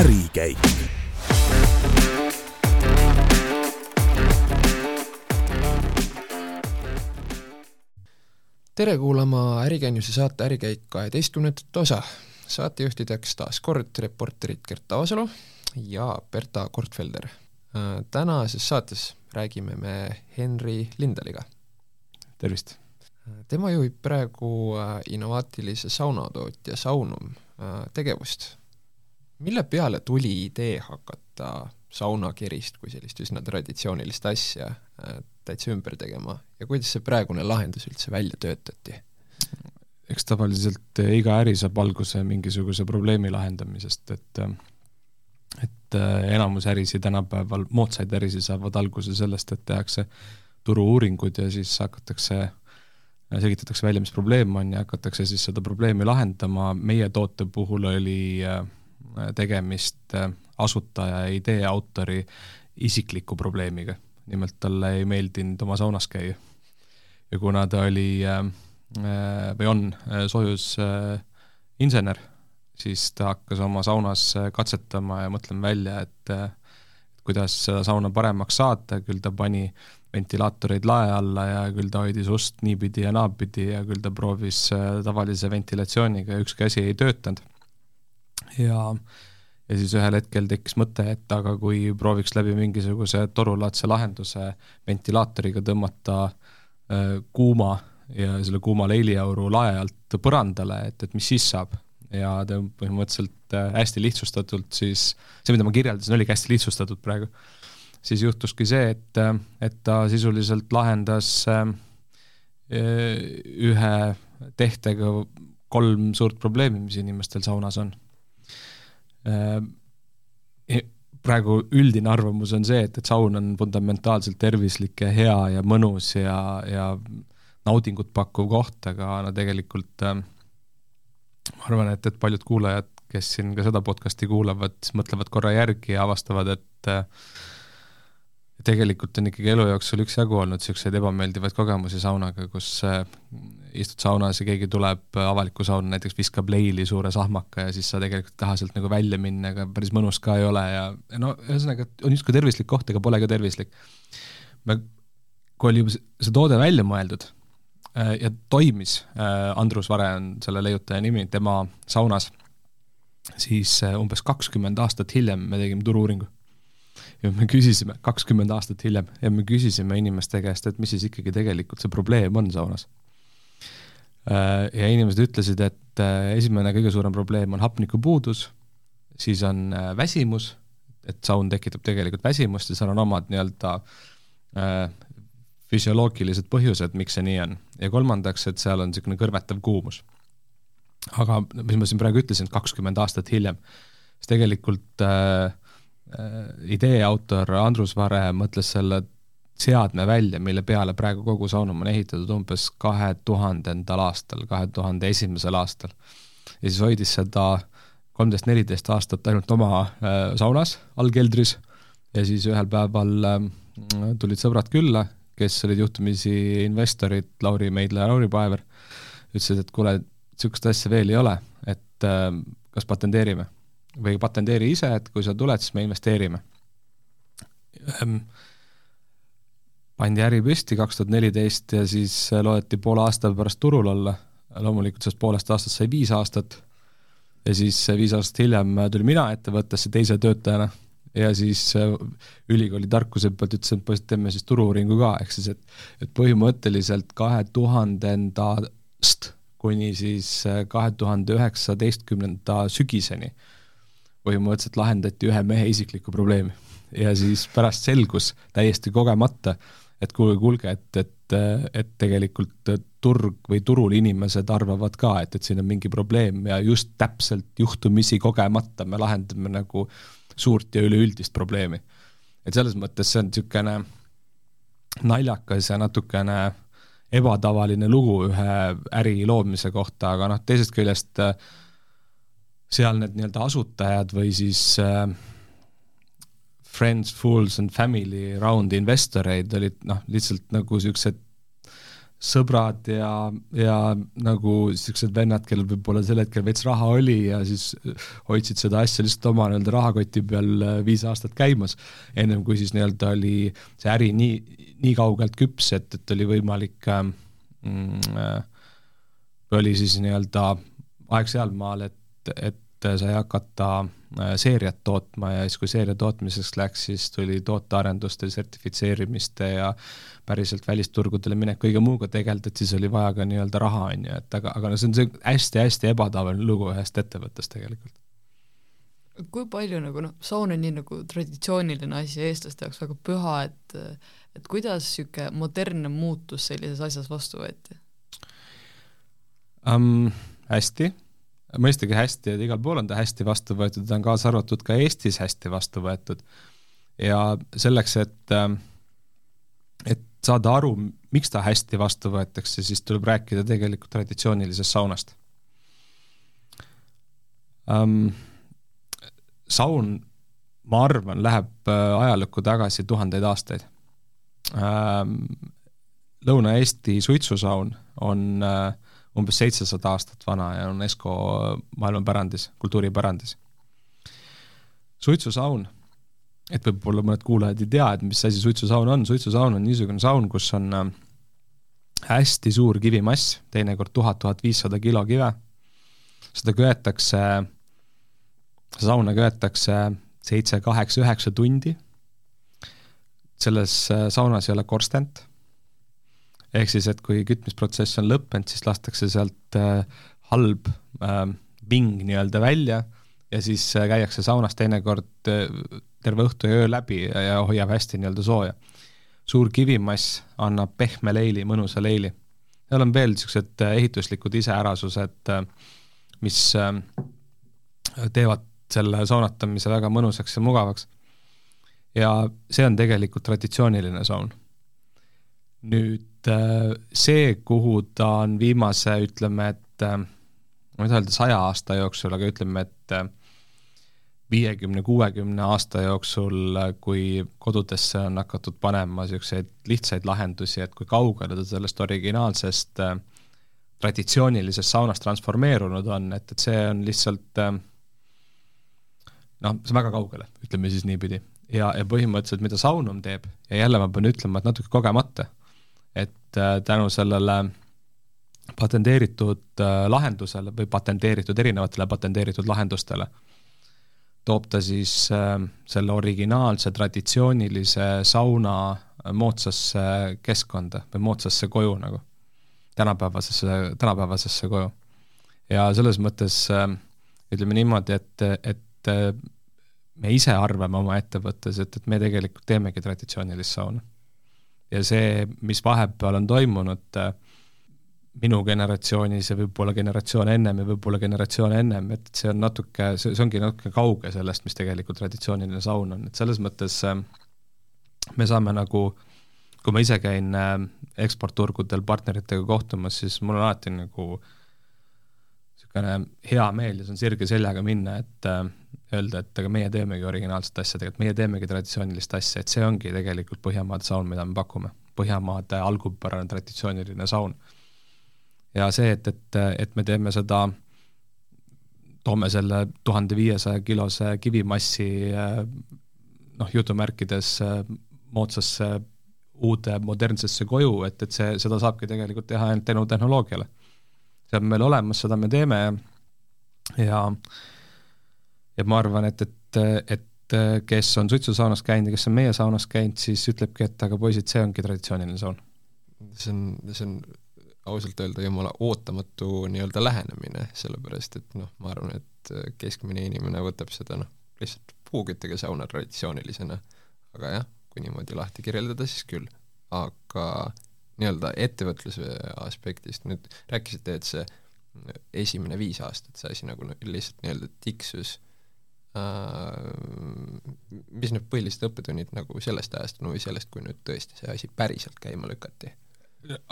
ärikäik. tere kuulama Ärikäinuse saate Ärikäik kaheteistkümnendat osa. saatejuhtideks taas kord reporterid Gert Avasalu ja Berta Kortfelder. tänases saates räägime me Henri Lindaliga. tervist! tema juhib praegu innovaatilise saunatootja Saunum tegevust mille peale tuli idee hakata saunakerist kui sellist üsna traditsioonilist asja äh, täitsa ümber tegema ja kuidas see praegune lahendus üldse välja töötati? eks tavaliselt äh, iga äri saab alguse mingisuguse probleemi lahendamisest, et äh, et enamus ärisid tänapäeval, moodsaid ärisid saavad alguse sellest, et tehakse turu-uuringud ja siis hakatakse, selgitatakse välja, mis probleem on ja hakatakse siis seda probleemi lahendama, meie toote puhul oli äh, tegemist äh, asutaja ja idee autori isikliku probleemiga. nimelt talle ei meeldinud oma saunas käia. ja kuna ta oli äh, äh, või on soojusinsener, siis ta hakkas oma saunas katsetama ja mõtlema välja, et kuidas seda sauna paremaks saada, küll ta pani ventilaatoreid lae alla ja küll ta hoidis ust niipidi ja naapidi ja küll ta proovis tavalise ventilatsiooniga ja ükski asi ei töötanud ja ja siis ühel hetkel tekkis mõte, et aga kui prooviks läbi mingisuguse torulaadse lahenduse ventilaatoriga tõmmata äh, kuuma ja selle kuuma leiliauru lae alt põrandale, et, et mis siis saab. ja ta põhimõtteliselt äh, hästi lihtsustatult siis, see, mida ma kirjeldasin, oligi hästi lihtsustatud praegu, siis juhtuski see, et, et ta sisuliselt lahendas äh, ühe tehtega kolm suurt probleemi, mis inimestel saunas on Äh, praegu üldine arvamus on see, et, et saun on fundamentaalselt tervislik ja hea ja mõnus ja, ja naudingut pakkuv koht, aga no tegelikult äh, ma arvan, et, et paljud kuulajad, kes siin ka seda podcast'i kuulavad, siis mõtlevad korra järgi ja avastavad, et äh, tegelikult on ikkagi elu jooksul üksjagu olnud niisuguseid ebameeldivaid kogemusi saunaga, kus äh, istud saunas ja keegi tuleb avalikku sauna, näiteks viskab leili suure sahmaka ja siis sa tegelikult ei taha sealt nagu välja minna, aga päris mõnus ka ei ole ja, no ühesõnaga, on justkui tervislik koht, aga pole ka tervislik. me, kui oli juba see toode välja mõeldud äh, ja toimis, äh, Andrus Vare on selle leiutaja nimi, tema saunas, siis umbes kakskümmend aastat hiljem me tegime turu-uuringu ja me küsisime, kakskümmend aastat hiljem, ja me küsisime inimeste käest, et mis siis ikkagi tegelikult see probleem on saunas. Äh, ja inimesed ütlesid, et äh, esimene kõige suurem probleem on hapnikupuudus, siis on äh, väsimus, et saun tekitab tegelikult väsimust ja seal on omad nii-öelda füsioloogilised põhjused, miks see nii on. ja kolmandaks, et seal on niisugune kõrvetav kuumus. aga mis ma siin praegu ütlesin, kakskümmend aastat hiljem, siis tegelikult äh, idee autor Andrus Vare mõtles selle seadme välja, mille peale praegu kogu Saunum on ehitatud umbes kahe tuhandendal aastal, kahe tuhande esimesel aastal. ja siis hoidis seda kolmteist, neliteist aastat ainult oma äh, saunas all keldris ja siis ühel päeval äh, tulid sõbrad külla, kes olid juhtumisi investorid, Lauri Meidla ja Lauri Paever, ütlesid, et kuule, niisugust asja veel ei ole, et äh, kas patenteerime või patenteeri ise, et kui sa tuled, siis me investeerime. Ehm, pandi äri püsti kaks tuhat neliteist ja siis loodeti poole aasta pärast turul olla, loomulikult sellest poolest aastast sai viis aastat ja siis viis aastat hiljem tulin mina ettevõttesse teise töötajana ja siis ülikooli tarkuse pealt ütlesin, et poisid, teeme siis turu-uuringu ka, ehk siis et et põhimõtteliselt kahe tuhandendast kuni siis kahe tuhande üheksateistkümnenda sügiseni põhimõtteliselt lahendati ühe mehe isiklikku probleemi. ja siis pärast selgus täiesti kogemata, et kuulge, kuulge, et, et, et tegelikult turg või turul inimesed arvavad ka, et, et siin on mingi probleem ja just täpselt juhtumisi kogemata me lahendame nagu suurt ja üleüldist probleemi. et selles mõttes see on niisugune naljakas ja natukene ebatavaline lugu ühe äri loomise kohta, aga noh, teisest küljest äh, seal need nii-öelda asutajad või siis äh, friends, fools and family round investoreid olid noh, lihtsalt nagu niisugused sõbrad ja, ja nagu niisugused vennad, kellel võib-olla sel hetkel veits raha oli ja siis hoidsid seda asja lihtsalt oma nii-öelda rahakoti peal äh, viis aastat käimas, ennem kui siis nii-öelda oli see äri nii, nii kaugelt küps, et, et oli võimalik äh, mm, äh, oli siis nii-öelda aeg sealmaal, et, et sai hakata äh, seeriat tootma ja siis, kui seeria tootmiseks läks, siis tuli tootearenduste, sertifitseerimiste ja päriselt välisturgudele minek, kõige muuga tegeleda, et siis oli vaja ka nii-öelda raha, on ju, et aga, aga no see on see hästi-hästi ebatavaline lugu ühest ettevõttest tegelikult. kui palju nagu noh, saun on nii nagu traditsiooniline asi eestlaste jaoks väga püha, et et kuidas niisugune modernne muutus sellises asjas vastu võeti um,? Hästi, mõistagi hästi, et igal pool on ta hästi vastu võetud, ta on kaasa arvatud ka Eestis hästi vastu võetud. ja selleks, et äh, et saada aru, miks ta hästi vastu võetakse, siis tuleb rääkida tegelikult traditsioonilisest saunast um,. saun, ma arvan, läheb äh, ajalukku tagasi tuhandeid aastaid um,. Lõuna-Eesti suitsusaun on uh, umbes seitsesada aastat vana ja on ESCO maailmapärandis, kultuuripärandis. suitsusaun. Et võib-olla mõned kuulajad ei tea, et mis asi suitsusaun on, suitsusaun on niisugune saun, kus on äh, hästi suur kivimass, teinekord tuhat, tuhat viissada kilo kive, seda köetakse, sauna köetakse seitse, kaheksa, üheksa tundi, selles äh, saunas ei ole korstent, ehk siis, et kui kütmisprotsess on lõppenud, siis lastakse sealt äh, halb äh, ving nii-öelda välja ja siis äh, käiakse saunas teinekord äh, terve õhtu ja öö läbi ja, ja hoiab hästi nii-öelda sooja. suur kivimass annab pehme leili, mõnusa leili. seal on veel niisugused äh, ehituslikud iseärasused, äh, mis äh, teevad selle saunatamise väga mõnusaks ja mugavaks. ja see on tegelikult traditsiooniline saun. Nüüd see, kuhu ta on viimase, ütleme, et ma ei taha öelda saja aasta jooksul, aga ütleme, et viiekümne, kuuekümne aasta jooksul, kui kodudesse on hakatud panema niisuguseid lihtsaid lahendusi, et kui kaugele ta sellest originaalsest äh, traditsioonilisest saunast transformeerunud on, et, et see on lihtsalt äh, noh, see on väga kaugele, ütleme siis niipidi. ja, ja põhimõtteliselt, mida Saunum teeb, ja jälle ma pean ütlema, et natuke kogemata, et äh, tänu sellele patenteeritud äh, lahendusele või patenteeritud, erinevatele patenteeritud lahendustele toob ta siis äh, selle originaalse traditsioonilise sauna moodsasse keskkonda või moodsasse koju nagu, tänapäevasesse, tänapäevasesse koju. ja selles mõttes ütleme niimoodi, et, et me ise arvame oma ettevõttes, et, et me tegelikult teemegi traditsioonilist sauna. Ja see, mis vahepeal on toimunud äh,, minu generatsioonis ja võib-olla generatsioon ennem ja võib-olla generatsioon ennem, et see on natuke, see, see ongi natuke kauge sellest, mis tegelikult traditsiooniline saun on, et selles mõttes äh, me saame nagu, kui ma ise käin äh, eksportturgudel partneritega kohtumas, siis mul on alati nagu niisugune hea meel ja see on sirge seljaga minna, et äh, öelda, et aga meie teemegi originaalset asja, tegelikult meie teemegi traditsioonilist asja, et see ongi tegelikult Põhjamaade saun, mida me pakume. Põhjamaade algupärane traditsiooniline saun ja see, et, et, et me teeme seda, toome selle tuhande viiesaja kilose kivimassi noh, jutumärkides moodsasse uude modernsesse koju, et, et see, seda saabki tegelikult teha ainult tänu tehnoloogiale. See on meil olemas, seda me teeme ja ja ma arvan, et, et, et kes on suitsusaunas käinud ja kes on meie saunas käinud, siis ütlebki, et aga poisid, see ongi traditsiooniline saun. see on, see on ausalt öelda jumala ootamatu nii-öelda lähenemine, sellepärast et noh, ma arvan, et keskmine inimene võtab seda noh, lihtsalt puuküttega sauna traditsioonilisena, aga jah, kui niimoodi lahti kirjeldada, siis küll. aga nii-öelda ettevõtluse aspektist, nüüd rääkisite, et see esimene viis aastat see asi nagu lihtsalt nii-öelda tiksus äh,, mis need põhilised õppetunnid nagu sellest ajast no, või sellest, kui nüüd tõesti see asi päriselt käima lükati?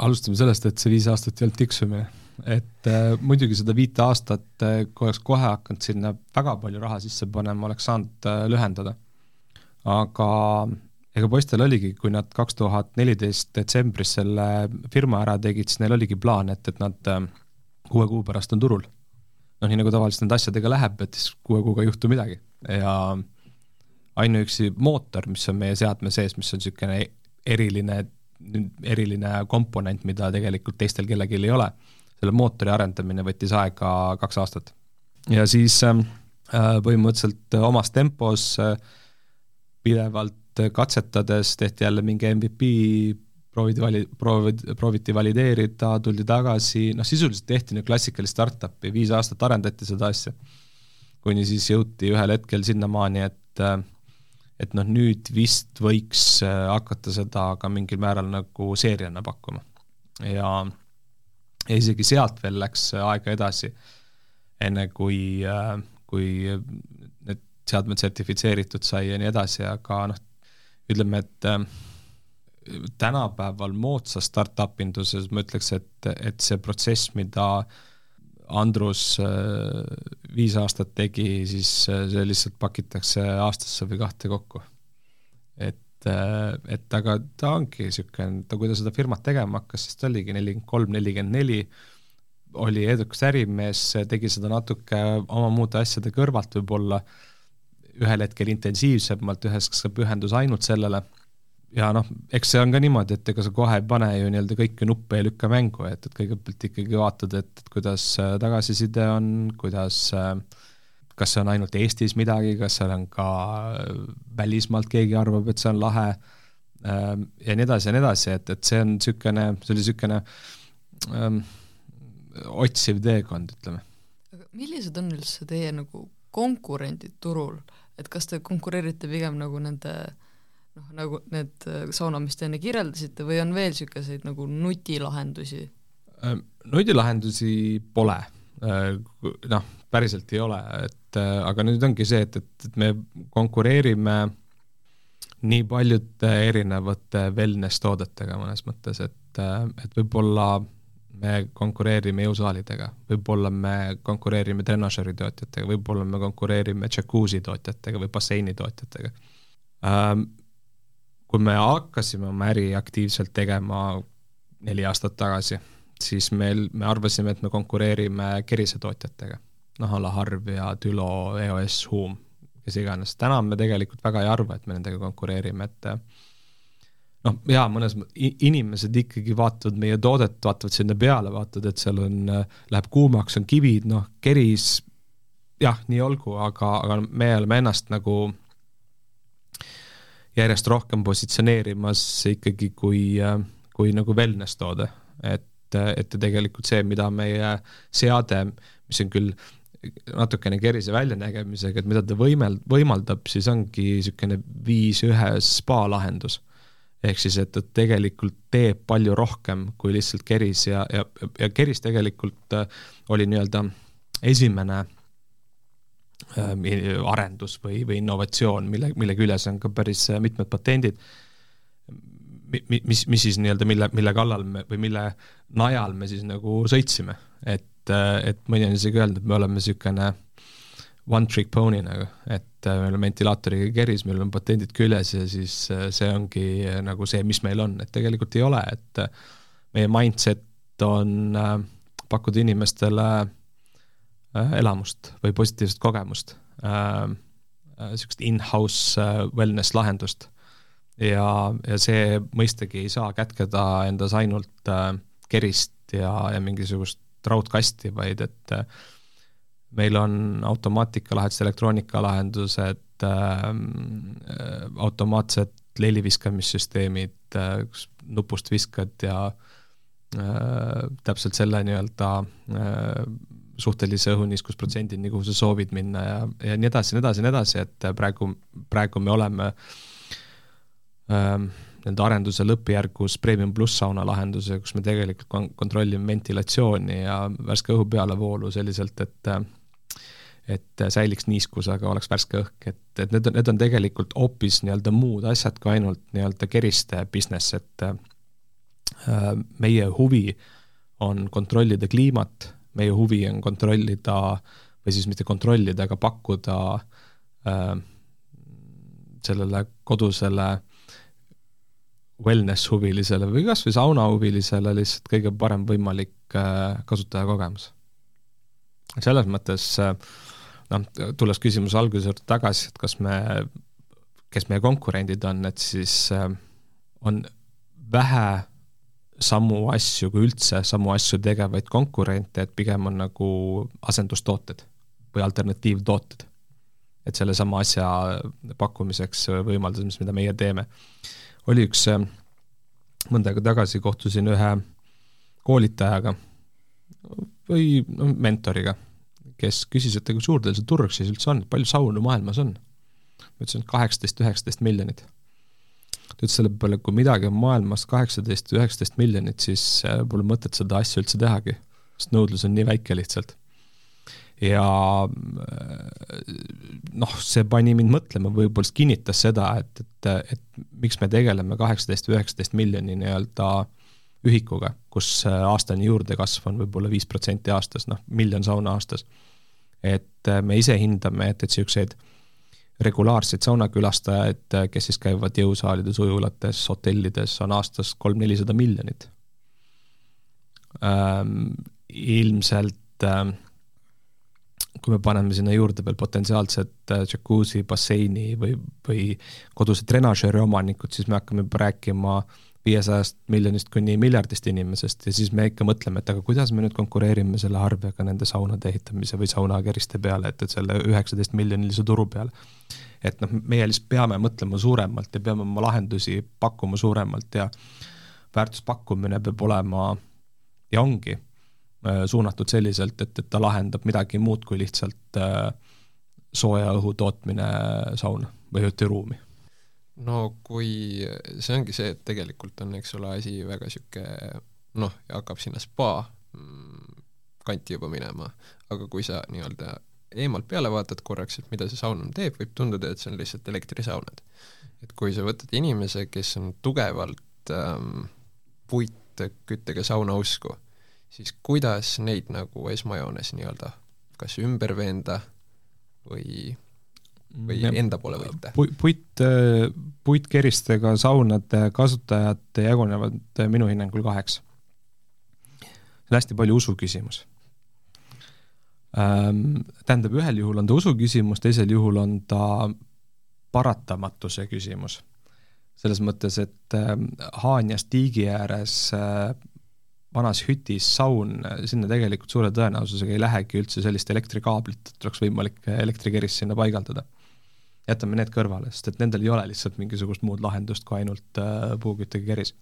alustame sellest, et see viis aastat ei olnud tiksumine. et äh, muidugi seda viite aastat, äh, kui oleks kohe hakanud sinna väga palju raha sisse panema, oleks saanud äh, lühendada. aga ega poistel oligi, kui nad kaks tuhat neliteist detsembris selle firma ära tegid, siis neil oligi plaan, et, et nad äh, kuue kuu pärast on turul. noh, nii nagu tavaliselt nende asjadega läheb, et siis kuue kuuga ei juhtu midagi ja ainuüksi mootor, mis on meie seadme sees, mis on niisugune eriline, eriline komponent, mida tegelikult teistel kellelgi ei ole, selle mootori arendamine võttis aega kaks aastat. ja siis ähm, äh, põhimõtteliselt omas tempos äh, pidevalt katsetades tehti jälle mingi MVP, prooviti vali-, prooviti, prooviti valideerida, tuldi tagasi, noh sisuliselt tehti nüüd klassikalist startup'i, viis aastat arendati seda asja. kuni siis jõuti ühel hetkel sinnamaani, et et noh, nüüd vist võiks hakata seda ka mingil määral nagu seeriana pakkuma. ja, ja isegi sealt veel läks aega edasi, enne kui, kui need seadmed sertifitseeritud sai ja nii edasi, aga noh, ütleme, et äh, tänapäeval moodsas startup induses ma ütleks, et, et see protsess, mida Andrus äh, viis aastat tegi, siis äh, see lihtsalt pakitakse aastasse või kahte kokku. et, et aga ta ongi niisugune, ta, kui ta seda firmat tegema hakkas, siis ta oligi nelikümmend kolm, nelikümmend neli, oli edukas ärimees, tegi seda natuke oma muude asjade kõrvalt võib-olla ühel hetkel intensiivsemalt, ühes sa pühendus ainult sellele ja noh, eks see on ka niimoodi, et ega sa kohe ei pane ju nii-öelda kõiki nuppe ei lükka mängu, et, et kõigepealt ikkagi vaatad, et, et kuidas äh, tagasiside on, kuidas äh, kas see on ainult Eestis midagi, kas seal on ka äh, välismaalt keegi arvab, et see on lahe ja nii edasi ja nii edasi, et, et see on niisugune, see oli niisugune ähm, otsiv teekond, ütleme. millised on üldse teie nagu konkurendid turul, et kas te konkureerite pigem nagu nende noh, nagu need äh, sauna, mis te enne kirjeldasite, või on veel niisuguseid nagu nutilahendusi? Äh, nutilahendusi pole, äh, noh, päriselt ei ole, et aga nüüd ongi see, et, et, et me konkureerime nii paljude erinevate wellness toodetega mõnes mõttes, et, et võib-olla me konkureerime jõusaalidega, võib-olla me konkureerime trenažeri tootjatega, võib-olla me konkureerime džakuusi tootjatega või basseini tootjatega. Ähm, kui me hakkasime oma äri aktiivselt tegema neli aastat tagasi, siis meil, me arvasime, et me konkureerime kerisetootjatega, noh a la Harv ja Dülo, EOS, Huum, kes iganes, täna me tegelikult väga ei arva, et me nendega konkureerime, et noh, jaa, mõnes inimesed ikkagi vaatavad meie toodet, vaatavad sinna peale, vaatavad, et seal on, läheb kuumaks, on kivid, noh, keris, jah, nii olgu, aga, aga me oleme ennast nagu järjest rohkem positsioneerimas ikkagi kui, kui nagu wellness toode, et, et tegelikult see, mida meie seade, mis on küll natukene kerise väljanägemisega, et mida ta võimel-, võimaldab, siis ongi niisugune viis ühes spa lahendus ehk siis, et ta tegelikult teeb palju rohkem kui lihtsalt keris ja, ja, ja keris tegelikult äh, oli nii-öelda esimene äh, arendus või, või innovatsioon, mille, mille küljes on ka päris äh, mitmed patendid, mis, mis siis nii-öelda, mille, mille kallal me või mille najal me siis nagu sõitsime, et, et mõni on isegi öelnud, et me oleme niisugune one trick pony nagu, et äh, meil on ventilaatoriga keris, meil on patendid küljes ja siis äh, see ongi äh, nagu see, mis meil on, et tegelikult ei ole, et meie mindset on pakkuda inimestele elamust või positiivset kogemust, niisugust in-house wellness lahendust. ja, ja see mõistagi ei saa kätkeda endas ainult kerist ja, ja mingisugust raudkasti, vaid et äh, meil on automaatikalahendused, elektroonikalahendused ähm, äh,, automaatsed leeliviskamissüsteemid äh,, kus nupust viskad ja äh, täpselt selle nii-öelda äh, suhtelise õhuniskusprotsendini, kuhu sa soovid minna ja, ja nii edasi, nii edasi, nii edasi, et praegu, praegu me oleme ähm, nii-öelda arenduse lõppjärgus Premium pluss sauna lahenduse, kus me tegelikult kon-, kontrollime ventilatsiooni ja värske õhu pealevoolu selliselt, et äh, et säiliks niiskus, aga oleks värske õhk, et, et need on, need on tegelikult hoopis nii-öelda muud asjad kui ainult nii-öelda keriste business, et äh, meie huvi on kontrollida kliimat, meie huvi on kontrollida või siis mitte kontrollida, aga pakkuda äh, sellele kodusele wellness huvilisele või kas või saunahuvilisele lihtsalt kõige parem võimalik äh, kasutajakogemus. selles mõttes äh, noh, tulles küsimuse alguse juurde tagasi, et kas me, kes meie konkurendid on, et siis äh, on vähe samu asju, kui üldse samu asju tegevaid konkurente, et pigem on nagu asendustooted või alternatiivtooted. et sellesama asja pakkumiseks, võimaldamiseks, mida meie teeme. oli üks, äh, mõnda aega tagasi kohtusin ühe koolitajaga või no mentoriga, kes küsis, et kui suur teil see turg siis üldse on, palju saunu maailmas on? ma ütlesin, et kaheksateist, üheksateist miljonit ta ütles selle peale, kui midagi on maailmas kaheksateist üheksateist miljonit, siis äh, pole mõtet seda asja üldse tehagi, sest nõudlus on nii väike lihtsalt. ja äh, noh, see pani mind mõtlema, võib-olla kinnitas seda, et, et, et miks me tegeleme kaheksateist või üheksateist miljoni nii-öelda ühikuga, kus äh, aastane juurdekasv on võib-olla viis protsenti aastas, noh, miljon sauna aastas. Et me ise hindame, et, et niisuguseid regulaarseid saunakülastajaid, kes siis käivad jõusaalides, ujulates, hotellides, on aastas kolm-nelisada miljonit ähm,. ilmselt ähm, kui me paneme sinna juurde veel potentsiaalsed äh, džakuusi, basseini või, või koduse trenažööri omanikud, siis me hakkame juba rääkima äh, viiesajast miljonist kuni miljardist inimesest ja siis me ikka mõtleme, et aga kuidas me nüüd konkureerime selle arvega nende saunade ehitamise või saunakeriste peale, et, et selle üheksateist miljonilise turu peale. et noh, meie lihtsalt peame mõtlema suuremalt ja peame oma lahendusi pakkuma suuremalt ja väärtuspakkumine peab olema ja ongi äh, suunatud selliselt, et, et ta lahendab midagi muud kui lihtsalt äh, sooja õhu tootmine sauna või hütiruumi no kui see ongi see, et tegelikult on, eks ole, asi väga niisugune noh, hakkab sinna spa mm, kanti juba minema, aga kui sa nii-öelda eemalt peale vaatad korraks, et mida see saun teeb, võib tunduda, et see on lihtsalt elektrisaunad. et kui sa võtad inimese, kes on tugevalt ähm, puitküttega sauna usku, siis kuidas neid nagu esmajoones nii-öelda kas ümber veenda või või ja, enda poole võita? puit, puitkeristega saunade kasutajad jagunevad minu hinnangul kaheks. see on hästi palju usu küsimus. Tähendab, ühel juhul on ta usu küsimus, teisel juhul on ta paratamatuse küsimus. selles mõttes, et Haanjas tiigi ääres vanas hütis saun, sinna tegelikult suure tõenäosusega ei lähegi üldse sellist elektrikaablit, et oleks võimalik elektrikerist sinna paigaldada jätame need kõrvale, sest et nendel ei ole lihtsalt mingisugust muud lahendust kui ainult äh, puuküttega keris.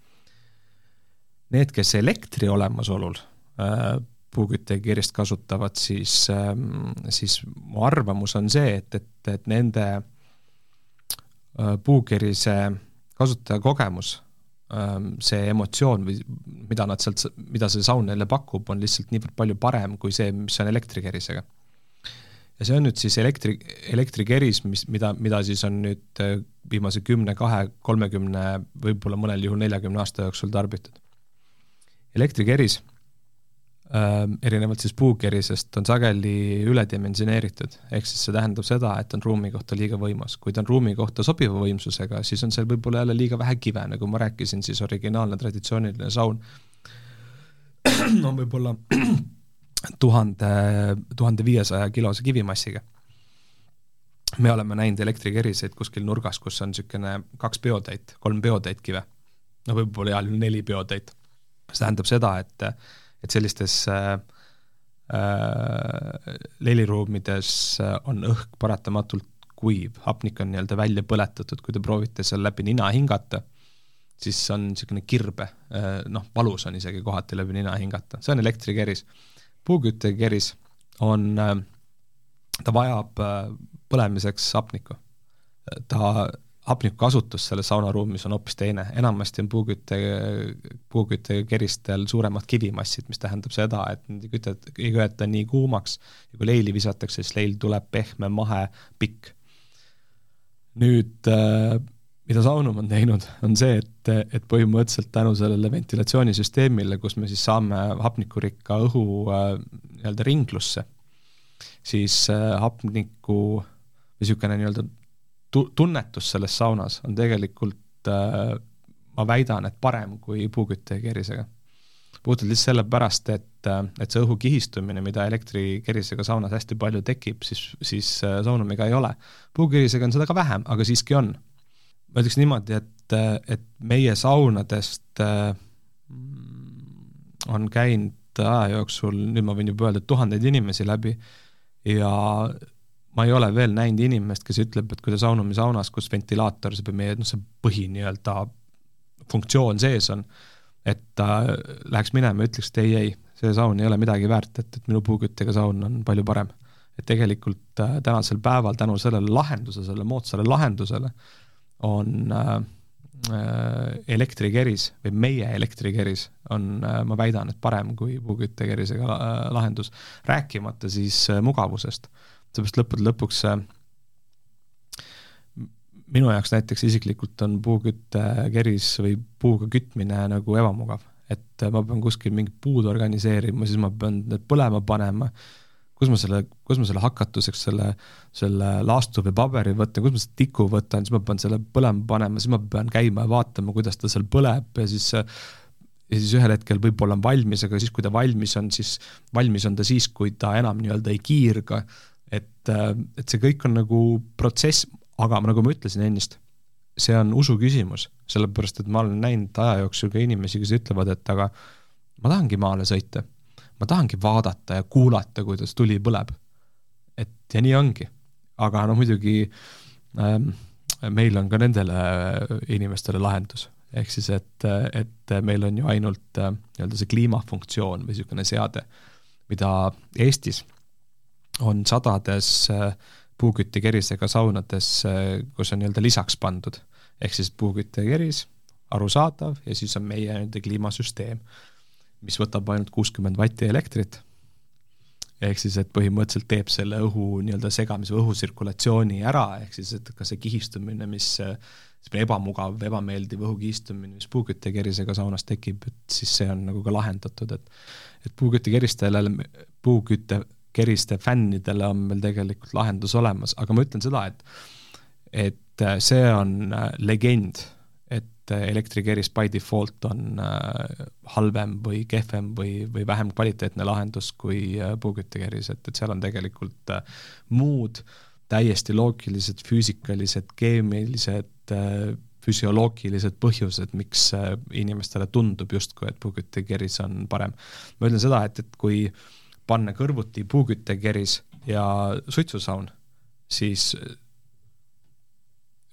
Need, kes elektri olemasolul äh, puuküttega kerist kasutavad, siis äh,, siis mu arvamus on see, et, et, et nende äh, puukerise kasutaja kogemus äh,, see emotsioon või mida nad sealt, mida see saun neile pakub, on lihtsalt niivõrd palju parem kui see, mis on elektrikerisega ja see on nüüd siis elektri, elektrikeris, mis, mida, mida siis on nüüd viimase kümne, kahe, kolmekümne, võib-olla mõnel juhul neljakümne aasta jooksul tarbitud. elektrikeris erinevalt siis puukerisest, on sageli üledimensioneeritud, ehk siis see tähendab seda, et on ruumi kohta liiga võimas. kui ta on ruumi kohta sobiva võimsusega, siis on seal võib-olla jälle liiga vähe kive, nagu ma rääkisin, siis originaalne traditsiooniline saun no võib-olla tuhande, tuhande viiesaja kilose kivimassiga. me oleme näinud elektrikeriseid kuskil nurgas, kus on niisugune kaks peotäit, kolm peotäit kive. no võib-olla heal juhul neli peotäit. see tähendab seda, et, et sellistes äh, äh, leliruumides on õhk paratamatult kuiv, hapnik on nii-öelda välja põletatud, kui te proovite seal läbi nina hingata, siis on niisugune kirbe, äh, noh, valus on isegi kohati läbi nina hingata, see on elektrikeris. Puuküttekeris on, äh, ta vajab äh, põlemiseks hapnikku. ta, hapniku kasutus selles saunaruumis on hoopis teine, enamasti on puukütte, puuküttekeristel suuremad kivimassid, mis tähendab seda, et kütet-, ei köeta nii kuumaks ja kui leili visatakse, siis leil tuleb pehme, mahe, pikk. nüüd äh, mida Saunum on teinud, on see, et, et põhimõtteliselt tänu sellele ventilatsioonisüsteemile, kus me siis saame hapnikurikka õhu äh, nii-öelda ringlusse, siis äh, hapniku või niisugune nii-öelda tu-, tunnetus selles saunas on tegelikult äh, ma väidan, et parem kui puukütte ja kerisega. puhtalt lihtsalt sellepärast, et, et see õhu kihistumine, mida elektrikerisega saunas hästi palju tekib, siis, siis saunumiga ei ole. puukerisega on seda ka vähem, aga siiski on. ma ütleks niimoodi, et, et meie saunadest on käinud aja jooksul, nüüd ma võin juba öelda, tuhandeid inimesi läbi ja ma ei ole veel näinud inimest, kes ütleb, et kui ta saunumi saunas, kus ventilaator, see meie, noh, see põhi nii-öelda funktsioon sees on, et ta läheks minema ja ütleks, et ei, ei, see saun ei ole midagi väärt, et, et minu puuküttega saun on palju parem. et tegelikult äh, tänasel päeval tänu sellele lahendusele, sellele moodsale lahendusele on äh, äh, elektrikeris või meie elektrikeris on äh,, ma väidan, et parem kui puuküttekerisega äh, lahendus, rääkimata siis mugavusest. Seepärast lõppude lõpuks äh, minu jaoks näiteks isiklikult on puuküttekeris või puuga kütmine nagu ebamugav, et ma pean kuskil mingit puud organiseerima, siis ma pean need põlema panema, kus ma selle, kus ma selle hakatuseks selle, selle laastu või paberi võtan, kus ma selle tiku võtan, siis ma pean selle põlema panema, siis ma pean käima ja vaatama, kuidas ta seal põleb ja siis ja siis ühel hetkel võib-olla on valmis, aga siis, kui ta valmis on, siis valmis on ta siis, kui ta enam nii-öelda ei kiirga, et, et see kõik on nagu protsess, aga nagu ma ütlesin ennist, see on usu küsimus, sellepärast et ma olen näinud aja jooksul ka inimesi, kes ütlevad, et aga ma tahangi maale sõita. ma tahangi vaadata ja kuulata, kuidas tuli põleb. et ja nii ongi. aga noh, muidugi ähm, meil on ka nendele inimestele lahendus, ehk siis et, et meil on ju ainult äh, nii-öelda see kliimafunktsioon või niisugune seade, mida Eestis on sadades äh, puuküttekerisega saunades, kus on nii-öelda lisaks pandud. ehk siis puuküttekeris, arusaadav, ja siis on meie nii-öelda kliimasüsteem, mis võtab ainult kuuskümmend vatti elektrit, ehk siis, et põhimõtteliselt teeb selle õhu nii-öelda segamise või õhusirkulatsiooni ära, ehk siis, et ka see kihistumine, mis selline ebamugav, ebameeldiv õhukihistumine, mis puuküttekerisega saunas tekib, et siis see on nagu ka lahendatud, et et puuküttekeristele, puukütte keriste fännidele on meil tegelikult lahendus olemas, aga ma ütlen seda, et et äh, see on äh, legend, et äh, elektrikeris by default on halvem või kehvem või, või vähem kvaliteetne lahendus kui puuküttekeris, et, et seal on tegelikult muud täiesti loogilised, füüsikalised, keemilised, füsioloogilised põhjused, miks inimestele tundub justkui, et puuküttekeris on parem. ma ütlen seda, et, et kui äh, panna kõrvuti puuküttekeris ja suitsusaun, siis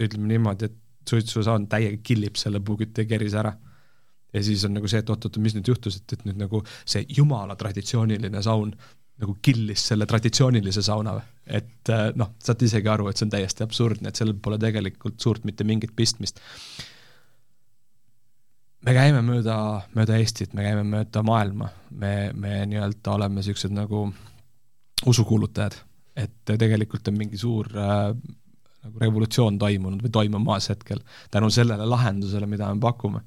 ütleme niimoodi, et suitsusaun täiega killib selle puuküttekerise ära. ja siis on nagu see, et oot-oot, mis nüüd juhtus, et, et nüüd nagu see jumala traditsiooniline saun nagu killis selle traditsioonilise sauna et äh, noh, saate isegi aru, et see on täiesti absurdne, et sellel pole tegelikult suurt mitte mingit pistmist me käime mööda, mööda Eestit, me käime mööda maailma, me, me nii-öelda oleme niisugused nagu usukuulutajad, et tegelikult on mingi suur äh, nagu revolutsioon toimunud või toimumas hetkel tänu sellele lahendusele, mida me pakume.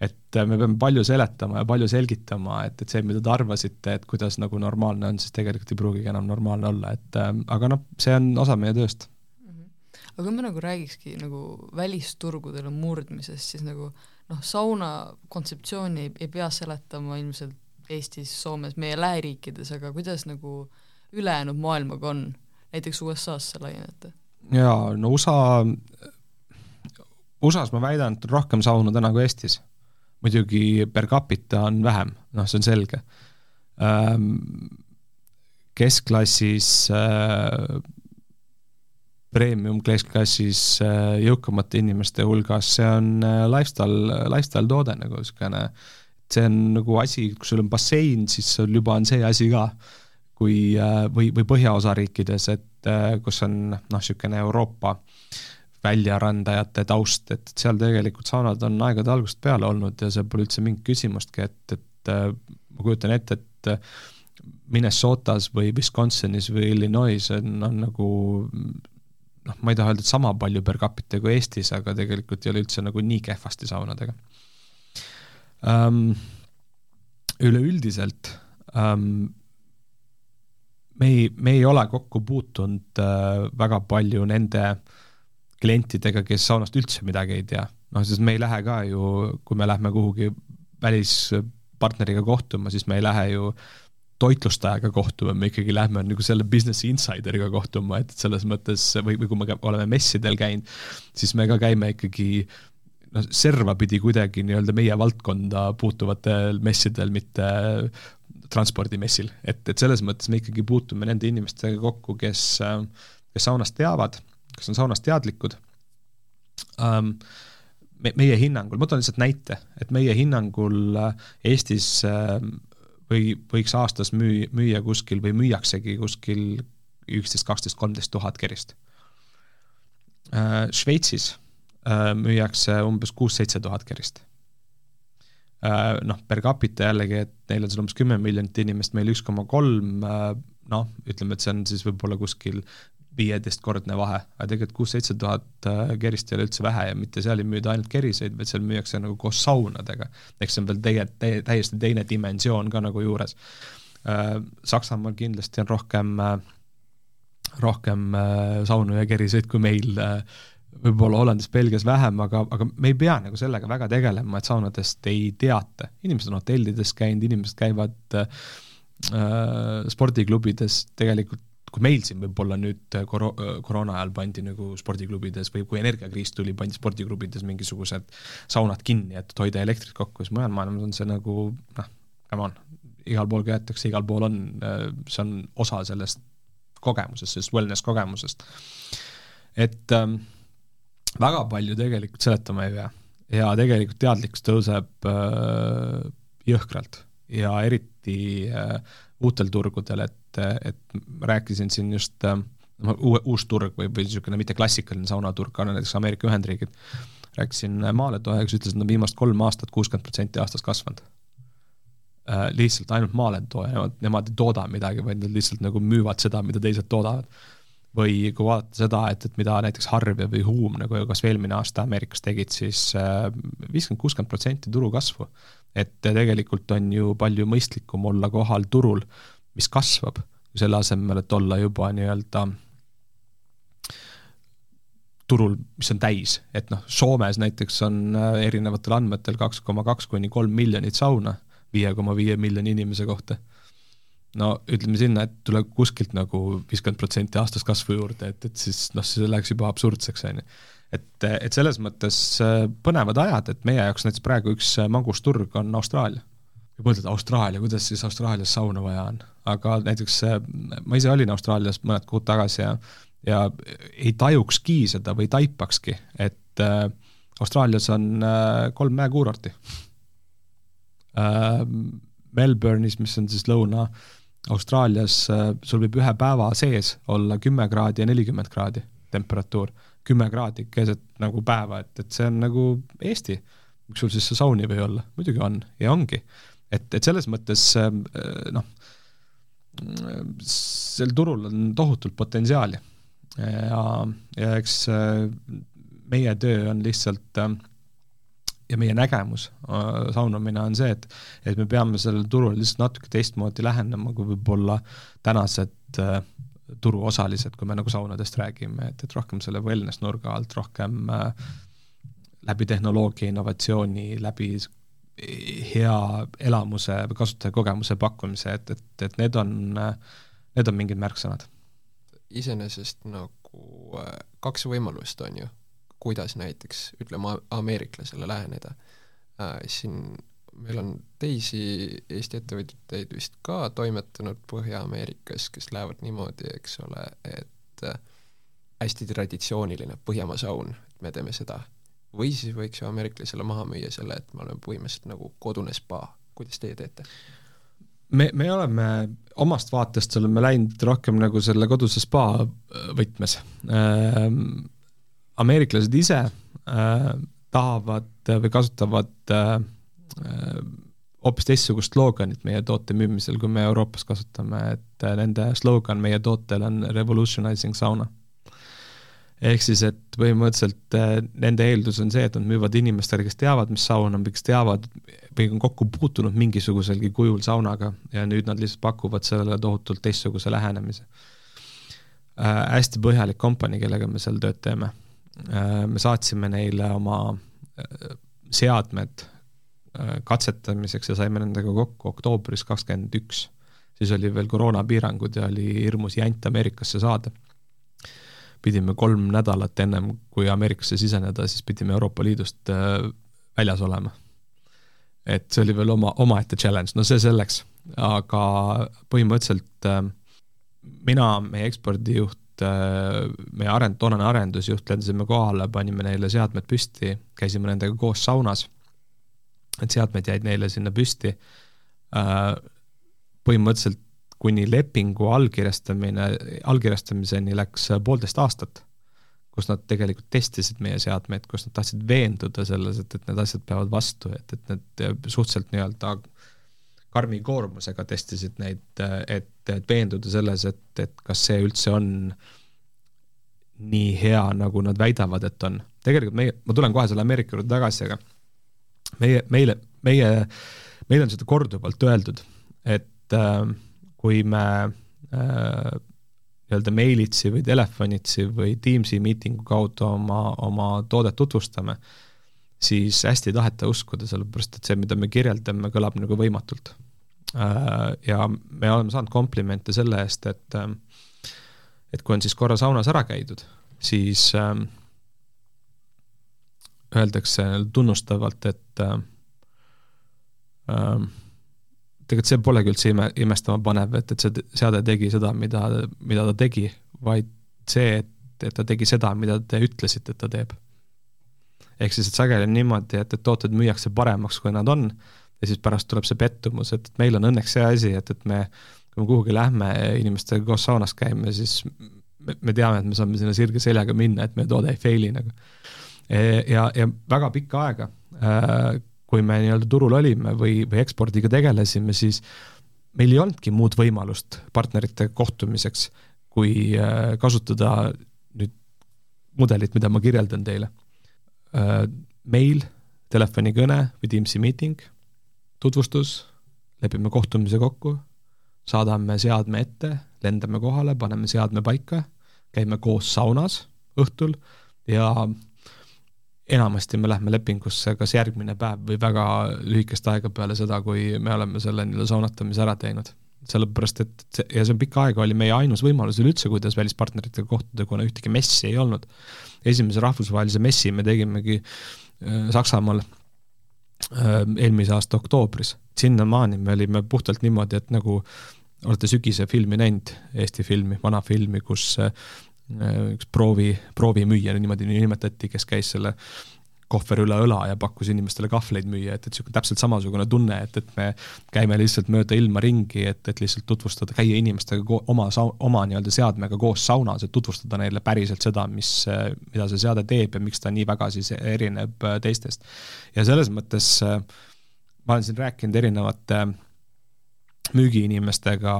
et äh, me peame palju seletama ja palju selgitama, et, et see, mida te arvasite, et kuidas nagu normaalne on, siis tegelikult ei pruugigi enam normaalne olla, et äh, aga noh, see on osa meie tööst. Mhm. aga kui me nagu räägikski nagu välisturgudele murdmisest, siis nagu äh, noh, sauna kontseptsiooni ei, ei pea seletama ilmselt Eestis, Soomes, meie lähiriikides, aga kuidas nagu ülejäänud maailmaga on, näiteks USA-sse laienete? jaa, no USA, USA-s ma väidan, et on rohkem saunu täna kui Eestis. muidugi per capita on vähem, noh, see on selge. Keskklassis äh, premium keskklassis äh, jõukamate inimeste hulgas, see on äh, lifestyle, lifestyle toode nagu niisugune, see on nagu asi, kui sul on bassein, siis sul juba on see asi ka, kui äh, või, või põhjaosa riikides, et kus on noh, niisugune Euroopa väljarandajate taust, et seal tegelikult saunad on aegade algusest peale olnud ja see pole üldse mingit küsimustki, et, et ma kujutan ette, et Minnesotas või Wisconsinis või Illinois on, on nagu noh, ma ei taha öelda, et sama palju per capita kui Eestis, aga tegelikult ei ole üldse nagu nii kehvasti saunadega um,. Üleüldiselt um, me ei, me ei ole kokku puutunud uh, väga palju nende klientidega, kes saunast üldse midagi ei tea. noh, sest me ei lähe ka ju, kui me lähme kuhugi välispartneriga kohtuma, siis me ei lähe ju toitlustajaga kohtuma, me ikkagi lähme nagu selle business insideriga kohtuma, et selles mõttes või, või kui me oleme messidel käinud, siis me ka käime ikkagi noh, servapidi kuidagi nii-öelda meie valdkonda puutuvatel messidel, mitte transpordimessil, et, et selles mõttes me ikkagi puutume nende inimestega kokku, kes, kes saunast teavad, kes on saunast teadlikud um,. Me, meie hinnangul, ma toon lihtsalt näite, et meie hinnangul Eestis või võiks aastas müü-, müüa kuskil või müüaksegi kuskil üksteist, kaksteist, kolmteist tuhat kerist. Šveitsis müüakse umbes kuus-seitse tuhat kerist Äh, noh, per capita jällegi, et neil on seal umbes kümme miljonit inimest, meil üks koma kolm, äh, noh, ütleme, et see on siis võib-olla kuskil viieteistkordne vahe, aga tegelikult kuus-seitse tuhat äh, kerist ei ole üldse vähe ja mitte seal ei müüda ainult keriseid, vaid seal müüakse nagu koos saunadega. ehk see on veel teie, teie, täiesti teine dimensioon ka nagu juures. Saksamaal kindlasti on rohkem, rohkem saunu ja keriseid kui meil võib-olla Hollandis, Belgias vähem, aga, aga me ei pea nagu sellega väga tegelema, et saunadest ei teata. inimesed on hotellides käinud, inimesed käivad äh, spordiklubides, tegelikult kui meil siin võib-olla nüüd koro-, koroona ajal pandi nagu spordiklubides või kui energiakriis tuli, pandi spordiklubides mingisugused saunad kinni, et hoida elektrit kokku, siis mujal maailmas on see nagu noh, come on, igal pool köetakse, igal pool on, see on osa sellest kogemusest, sellest wellness kogemusest. et ähm, väga palju tegelikult seletama ei pea ja tegelikult teadlikkus tõuseb äh, jõhkralt ja eriti äh, uutel turgudel, et, et rääkisin siin just äh, uue, uus turg või, või niisugune mitte klassikaline saunaturg, aga näiteks Ameerika Ühendriigid, rääkisin maaletoajaga, kes ütles, et nad on viimast kolm aastat kuuskümmend protsenti aastas kasvanud äh,. lihtsalt ainult maaletooja, nemad, nemad ei tooda midagi, vaid nad lihtsalt nagu müüvad seda, mida teised toodavad või kui vaadata seda, et, et mida näiteks Harvey või Huum nagu kas või eelmine aasta Ameerikas tegid siis, siis äh, viiskümmend, kuuskümmend protsenti turu kasvu. et tegelikult on ju palju mõistlikum olla kohal turul, mis kasvab, selle asemel, et olla juba nii-öelda turul, mis on täis, et noh, Soomes näiteks on äh, erinevatel andmetel kaks koma kaks kuni kolm miljonit sauna viie koma viie miljoni inimese kohta no ütleme sinna, et tuleb kuskilt nagu viiskümmend protsenti aastas kasvu juurde, et, et siis noh, see läheks juba absurdseks, on ju. et, et selles mõttes äh, põnevad ajad, et meie jaoks näiteks praegu üks äh, magusturg on Austraalia. Ja mõtled, Austraalia, kuidas siis Austraalias sauna vaja on? aga näiteks äh, ma ise olin Austraalias mõned kuud tagasi ja ja ei tajukski seda või taipakski, et äh, Austraalias on äh, kolm mäekuurorti äh,. Melbourne'is, mis on siis lõuna äh, äh, sul võib ühe päeva sees olla kümme kraadi ja nelikümmend kraadi temperatuur, kümme kraadi keset nagu päeva, et, et see on nagu Eesti. miks sul siis see saun ei või olla? muidugi on ja ongi. Et, et selles mõttes äh, noh, sel turul on tohutult potentsiaali. Ja, ja eks äh, meie töö on lihtsalt äh, ja meie nägemus äh, saunamine on see, et et me peame sellele turule lihtsalt natuke teistmoodi lähenema, kui võib-olla tänased äh, turuosalised, kui me nagu saunadest räägime, et, et rohkem selle wellness nurga alt, rohkem äh, läbi tehnoloogia innovatsiooni, läbi hea elamuse või kasutajakogemuse pakkumise, et, et, et need on, need on mingid märksõnad. iseenesest nagu äh, kaks võimalust on ju kuidas näiteks ütleme, ameeriklasele läheneda äh,. siin meil on teisi Eesti ettevõtjaid vist ka toimetanud Põhja-Ameerikas, kes lähevad niimoodi, eks ole, et äh, hästi traditsiooniline Põhjamaa saun, et me teeme seda. Või siis võiks ju ameeriklasele maha müüa selle, et me oleme põhimõtteliselt nagu kodune spa, kuidas teie teete? me, me oleme omast vaatest oleme läinud rohkem nagu selle koduse spa võtmes ähm, ameeriklased ise äh, tahavad või kasutavad äh, äh, hoopis teistsugust sloganit meie toote müümisel, kui me Euroopas kasutame, et äh, nende slogan meie tootel on revolutionizing sauna. Ehk siis, et põhimõtteliselt äh, nende eeldus on see, et nad müüvad inimestele, kes teavad, mis saun on, kes teavad või on kokku puutunud mingisuguselgi kujul saunaga ja nüüd nad lihtsalt pakuvad sellele tohutult teistsuguse lähenemise äh,. hästi põhjalik kompanii, kellega me seal tööd teeme Äh, me saatsime neile oma seadmed katsetamiseks ja saime nendega kokku oktoobris kakskümmend üks. siis oli veel koroonapiirangud ja oli hirmus jant Ameerikasse saada. Pidime kolm nädalat ennem, kui Ameerikasse siseneda, siis pidime Euroopa Liidust väljas olema. et see oli veel oma, omaette challenge, no see selleks, aga põhimõtteliselt mina, meie ekspordijuht, meie arend-, toonane arendusjuht, lendasime kohale, panime neile seadmed püsti, käisime nendega koos saunas, et seadmed jäid neile sinna püsti. põhimõtteliselt kuni lepingu allkirjastamine, allkirjastamiseni läks poolteist aastat, kus nad tegelikult testisid meie seadmeid, kus nad tahtsid veenduda selles, et, et need asjad peavad vastu, et, et need suhteliselt nii-öelda karmi koormusega testisid neid, et, et veenduda selles, et, et kas see üldse on nii hea, nagu nad väidavad, et on. tegelikult meie, ma tulen kohe selle Ameerika juurde tagasi, aga meie, meile, meie, meile on seda korduvalt öeldud, et äh, kui me äh, nii-öelda meilitsi või telefonitsi või Teamsi miitingu kaudu oma, oma toodet tutvustame, siis hästi ei taheta uskuda, sellepärast et see, mida me kirjeldame, kõlab nagu võimatult. Äh, ja me oleme saanud komplimente selle eest, et äh, et kui on siis korra saunas ära käidud, siis ähm, öeldakse tunnustavalt, et äh, äh, tegelikult see polegi üldse ime, imestama panev, et, et see seade tegi seda, mida, mida ta tegi, vaid see, et, et ta tegi seda, mida te ütlesite, et ta teeb. ehk siis, et sageli on niimoodi, et, et tooted müüakse paremaks, kui nad on, ja siis pärast tuleb see pettumus, et, meil on õnneks see asi, et, et me kui me kuhugi lähme inimestega koos saunas käime, siis me, me teame, et me saame sinna sirge seljaga minna, et meie toode ei fail'i nagu. E, ja, ja väga pikka aega, äh, kui me nii-öelda turul olime või, või ekspordiga tegelesime, siis meil ei olnudki muud võimalust partneritega kohtumiseks, kui äh, kasutada nüüd mudelit, mida ma kirjeldan teile. Äh, meil, telefonikõne või Teamsi meeting, tutvustus, lepime kohtumise kokku saadame seadme ette, lendame kohale, paneme seadme paika, käime koos saunas õhtul ja enamasti me lähme lepingusse kas järgmine päev või väga lühikest aega peale seda, kui me oleme selle nii-öelda saunatamise ära teinud. sellepärast, et see, ja see pikka aega oli meie ainus võimalus üleüldse, kuidas välispartneritega kohtuda, kuna ühtegi messi ei olnud. esimese rahvusvahelise messi me tegimegi äh, Saksamaal äh, eelmise aasta oktoobris. sinnamaani me olime puhtalt niimoodi, et nagu olete sügise filmi näinud, Eesti filmi, vana filmi, kus äh, üks proovi, proovimüüja, niimoodi nimetati, kes käis selle kohver üle õla ja pakkus inimestele kahvleid müüa, et, et niisugune täpselt samasugune tunne, et, et me käime lihtsalt mööda ilma ringi, et, et lihtsalt tutvustada, käia inimestega oma oma nii-öelda seadmega koos saunas, et tutvustada neile päriselt seda, mis, mida see seade teeb ja miks ta nii väga siis erineb teistest. ja selles mõttes äh, ma olen siin rääkinud erinevate äh, müügiinimestega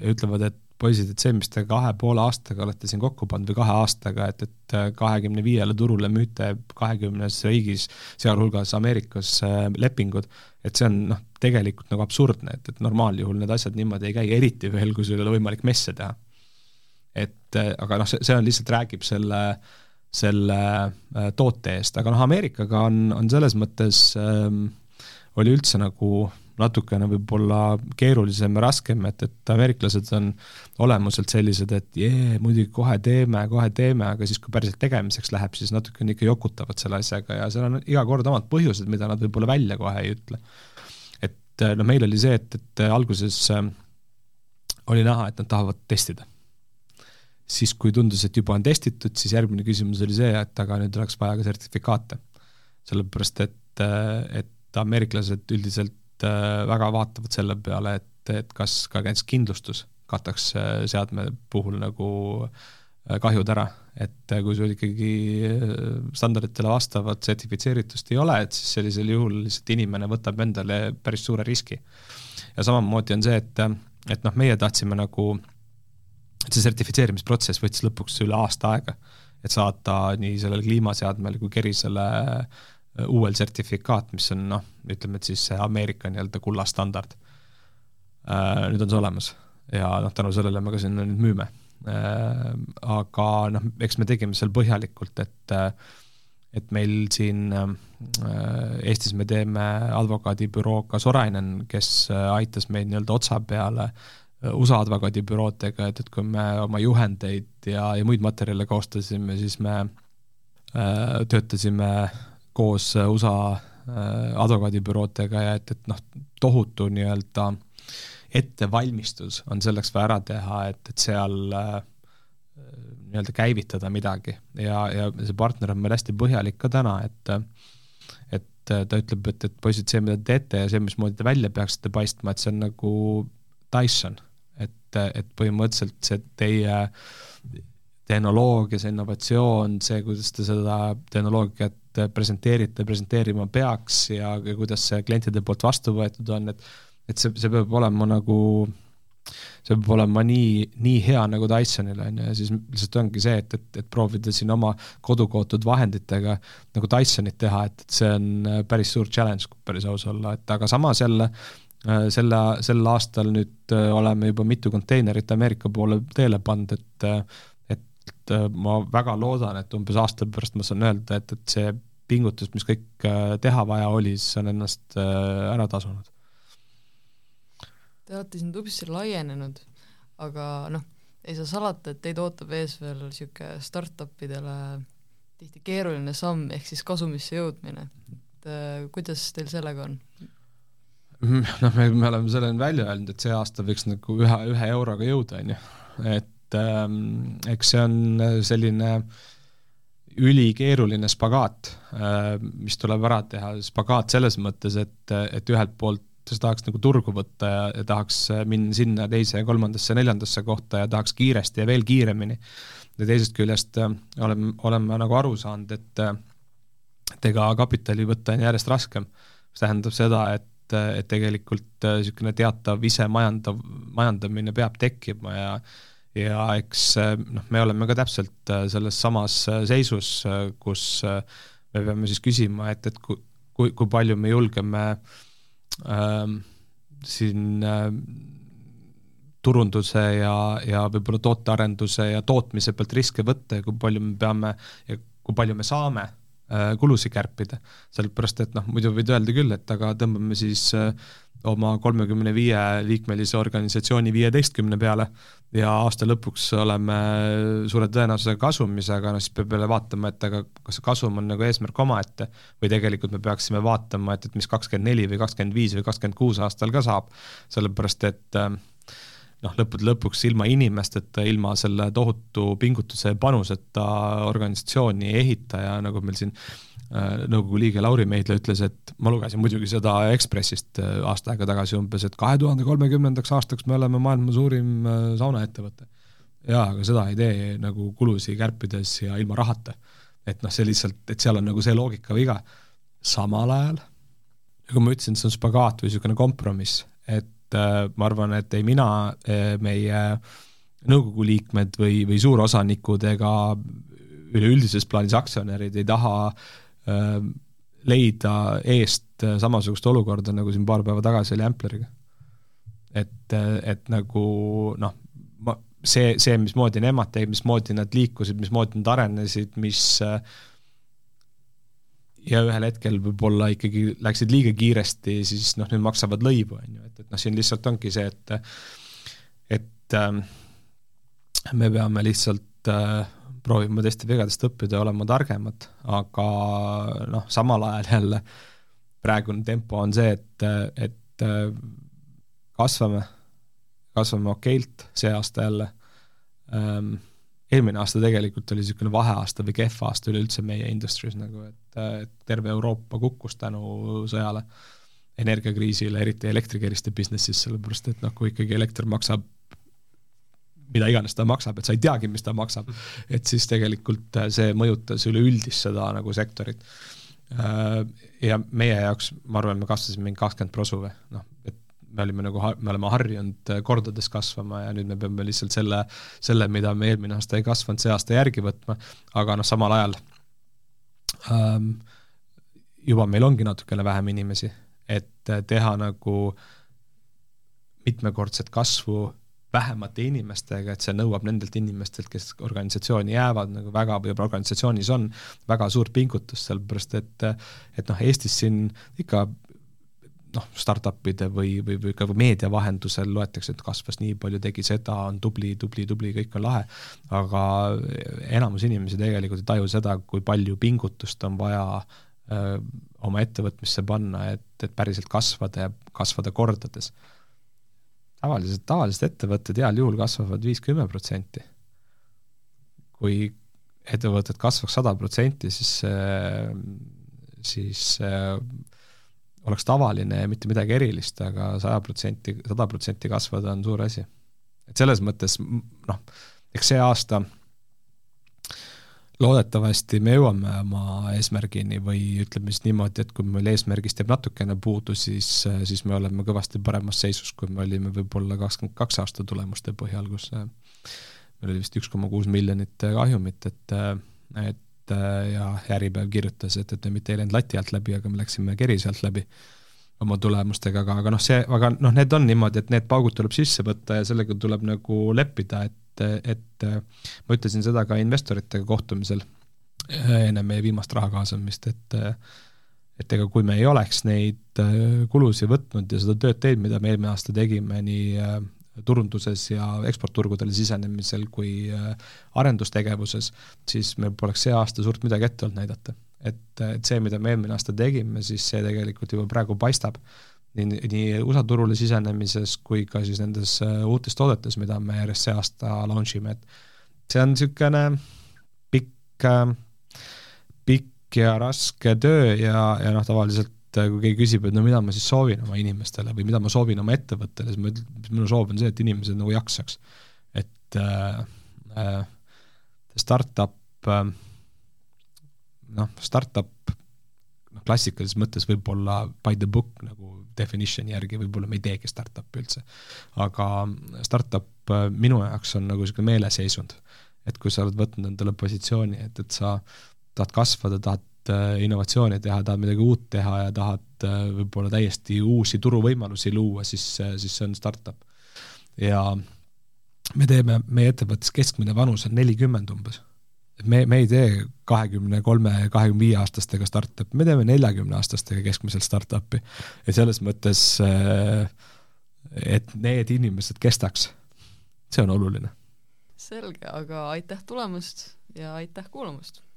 ja ütlevad, et poisid, et see, mis te kahe poole aastaga olete siin kokku pannud või kahe aastaga, et, et kahekümne viiele turule müüte kahekümnes riigis, sealhulgas Ameerikas äh, lepingud, et see on noh, tegelikult nagu absurdne, et, et normaaljuhul need asjad niimoodi ei käi, eriti veel, kui sul ei ole võimalik messe teha. et äh, aga noh, see, see on lihtsalt, räägib selle, selle äh, toote eest, aga noh, Ameerikaga on, on selles mõttes ähm, oli üldse nagu natukene võib-olla keerulisem ja raskem, et, et ameeriklased on olemuselt sellised, et jee, muidugi kohe teeme, kohe teeme, aga siis, kui päriselt tegemiseks läheb, siis natukene ikka jokutavad selle asjaga ja seal on iga kord omad põhjused, mida nad võib-olla välja kohe ei ütle. et noh, meil oli see, et, et alguses äh, oli näha, et nad tahavad testida. siis, kui tundus, et juba on testitud, siis järgmine küsimus oli see, et aga nüüd oleks vaja ka sertifikaate. sellepärast, et, äh, et ameeriklased üldiselt Äh, väga vaatavad selle peale, et, et kas ka näiteks kindlustus kataks äh, seadme puhul nagu äh, kahjud ära, et kui sul ikkagi standarditele vastavat sertifitseeritust ei ole, et siis sellisel juhul lihtsalt inimene võtab endale päris suure riski. ja samamoodi on see, et, et noh, meie tahtsime nagu, see sertifitseerimisprotsess võttis lõpuks üle aasta aega, et saata nii sellele kliimaseadmele kui Kerisele äh, Äh, uuel sertifikaat, mis on noh, ütleme, et siis see Ameerika nii-öelda kullastandard. Äh, nüüd on see olemas ja noh, tänu sellele me ka sinna nüüd müüme. Äh, aga noh, eks me tegime seal põhjalikult, et et meil siin äh, Eestis me teeme advokaadibürooga Sorainen, kes äh, aitas meid nii-öelda otsa peale äh, USA advokaadibüroodega, et, et kui me oma juhendeid ja, ja muid materjale koostasime, siis me äh, töötasime koos USA äh, advokaadibüroodega ja et, et noh, tohutu nii-öelda ettevalmistus on selleks vaja ära teha, et, et seal äh, nii-öelda käivitada midagi. Ja, ja see partner on meil hästi põhjalik ka täna, et et ta ütleb, et, et poisid, see, mida te teete ja see, mismoodi te välja peaksite paistma, et see on nagu Dyson, et, et põhimõtteliselt see teie tehnoloogia, see innovatsioon, see, kuidas te seda tehnoloogiat presenteerite, presenteerima peaks ja, ja kuidas see klientide poolt vastu võetud on, et et see, see peab olema nagu see peab olema nii, nii hea nagu Dysonil on ju, ja siis lihtsalt ongi see, et, et, et proovida siin oma kodukootud vahenditega nagu Dysonit teha, et, et see on äh, päris suur challenge, kui päris aus olla, et aga samas jälle äh, selle, sel aastal nüüd äh, oleme juba mitu konteinerit Ameerika poole teele pannud, et et ma väga loodan, et umbes aasta pärast ma saan öelda, et, et see pingutus, mis kõik teha vaja oli, siis on ennast ära tasunud Te olete siin tublisti laienenud, aga noh, ei saa salata, et teid ootab ees veel niisugune startup-idele tihti keeruline samm, ehk siis kasumisse jõudmine. et äh, kuidas teil sellega on? noh, me, me oleme selle välja öelnud, et see aasta võiks nagu ühe, ühe euroga jõuda, on ju, et ähm, eks see on selline ülikeeruline spagaat äh,, mis tuleb ära teha, spagaat selles mõttes, et, et ühelt poolt sa tahaks nagu turgu võtta ja, ja tahaks minna sinna teise ja kolmandasse, neljandasse kohta ja tahaks kiiresti ja veel kiiremini. ja teisest küljest äh, oleme, oleme nagu aru saanud, et et ega kapitali võtta on järjest raskem, mis tähendab seda, et, et tegelikult äh, niisugune teatav ise majandav, majandamine peab tekkima ja ja eks noh, me oleme ka täpselt selles samas seisus, kus me peame siis küsima, et, et kui, kui, palju me julgeme äh, ähm, siin äh, turunduse ja, ja võib-olla tootearenduse ja tootmise pealt riske võtta ja kui palju me peame ja kui palju me saame äh, kulusid kärpida. sellepärast, et noh, muidu võid öelda küll, et aga tõmbame siis äh, oma kolmekümne viie liikmelise organisatsiooni viieteistkümne peale ja aasta lõpuks oleme suure tõenäosusega kasumis, aga noh, siis peab jälle vaatama, et aga kas see kasum on nagu eesmärk omaette või tegelikult me peaksime vaatama, et, et mis kakskümmend neli või kakskümmend viis või kakskümmend kuus aastal ka saab, sellepärast et noh, lõppude lõpuks ilma inimesteta, ilma selle tohutu pingutuse ja panuseta organisatsiooni ei ehita ja nagu meil siin nõukogu liige Lauri Meidla ütles, et ma lugesin muidugi seda Ekspressist äh, aasta aega tagasi umbes, et kahe tuhande kolmekümnendaks aastaks me oleme maailma suurim äh, saunaettevõte. jaa, aga seda ei tee nagu kulusid kärpides ja ilma rahata. et noh, see lihtsalt, et seal on nagu see loogika viga. samal ajal, nagu ma ütlesin, see on spagaat või niisugune kompromiss, et äh, ma arvan, et ei mina äh,, meie nõukogu liikmed või, või suurosanikud ega üleüldises plaanis aktsionärid ei taha äh, Äh, leida eest äh, samasugust olukorda, nagu siin paar päeva tagasi oli Ampleriga. et, äh, et nagu noh, ma, see, see, mismoodi nemad tegid, mismoodi nad liikusid, mismoodi nad arenesid, mis ja ühel hetkel võib-olla ikkagi läksid liiga kiiresti, siis noh, nüüd maksavad lõivu, on ju, et, et noh, siin lihtsalt ongi see, et et äh, me peame lihtsalt äh, proovime teiste vigadest õppida ja olema targemad, aga noh, samal ajal jälle praegune tempo on see, et, et kasvame, kasvame okeilt see aasta jälle. Ähm,, eelmine aasta tegelikult oli niisugune vaheaasta või kehv aasta üleüldse meie industry's nagu, et, et terve Euroopa kukkus tänu sõjale, energiakriisile, eriti elektrikeriste business'is, sellepärast et noh, kui ikkagi elekter maksab mida iganes ta maksab, et sa ei teagi, mis ta maksab. et siis tegelikult äh, see mõjutas üleüldist seda nagu sektorit. Äh, ja meie jaoks, ma arvan, me kasvasime mingi kakskümmend prosu või noh, et me olime nagu, me oleme harjunud äh, kordades kasvama ja nüüd me peame lihtsalt selle, selle, mida me eelmine aasta ei kasvanud, see aasta järgi võtma, aga noh, samal ajal ähm, juba meil ongi natukene vähem inimesi, et teha nagu mitmekordset kasvu vähemate inimestega, et see nõuab nendelt inimestelt, kes organisatsiooni jäävad nagu väga, või organisatsioonis on, väga suurt pingutust, sellepärast et et noh, Eestis siin ikka noh, startup'ide või, või, või ka meedia vahendusel loetakse, et kasvas nii palju, tegi seda, on tubli, tubli, tubli, kõik on lahe, aga enamus inimesi tegelikult ei taju seda, kui palju pingutust on vaja öö, oma ettevõtmisse panna, et, et päriselt kasvada ja kasvada kordades tavalised, tavalised ettevõtted heal juhul kasvavad viis-kümme protsenti. kui ettevõtted kasvaks sada protsenti, siis, siis oleks tavaline ja mitte midagi erilist aga, aga saja protsenti, sada protsenti kasvada on suur asi. et selles mõttes noh, eks see aasta loodetavasti me jõuame oma eesmärgini või ütleme siis niimoodi, et kui meil eesmärgist jääb natukene puudu, siis, siis me oleme kõvasti paremas seisus, kui me olime võib-olla kakskümmend kaks aasta tulemuste põhjal, kus meil oli vist üks koma kuus miljonit kahjumit, et, et ja Äripäev kirjutas, et, et me mitte ei läinud lati alt läbi, aga me läksime kerise alt läbi oma tulemustega, aga, aga noh, see, aga noh, need on niimoodi, et need paugud tuleb sisse võtta ja sellega tuleb nagu leppida, et et, ma ütlesin seda ka investoritega kohtumisel äh, enne meie viimast raha kaasamist, et et ega kui me ei oleks neid äh, kulusid võtnud ja seda tööd teinud, mida me eelmine aasta tegime nii äh, turunduses ja eksportturgudele sisenemisel kui arendustegevuses, siis meil poleks see aasta suurt midagi ette olnud näidata. et, et see, mida me eelmine aasta tegime, siis see tegelikult juba praegu paistab nii, nii USA turule sisenemises kui ka siis nendes äh, uutes toodetes, mida me järjest see aasta launch ime, et see on niisugune pikk, äh, pikk ja raske töö ja, ja noh, tavaliselt äh, kui keegi küsib, et no mida ma siis soovin oma inimestele või mida ma soovin oma ettevõttele, siis ma ütlen, minu soov on see, et inimesed nagu jaksaks. et äh, startup äh, noh, startup noh, klassikalises mõttes võib-olla by the book nagu definition'i järgi võib-olla me ei teegi startup'i üldse. aga startup äh, minu jaoks on nagu niisugune meeleseisund. et kui sa oled võtnud endale positsiooni, et, et sa tahad kasvada, tahad äh, innovatsiooni teha, tahad midagi uut teha ja tahad äh, võib-olla täiesti uusi turuvõimalusi luua, siis, siis see on startup. ja me teeme, meie ettevõttes keskmine vanus on nelikümmend umbes me, me ei tee kahekümne kolme, kahekümne viie aastastega startup'i, me teeme neljakümne aastastega keskmiselt startup'i. ja selles mõttes, äh, et need inimesed kestaks, see on oluline. selge, aga aitäh tulemast ja aitäh kuulamast!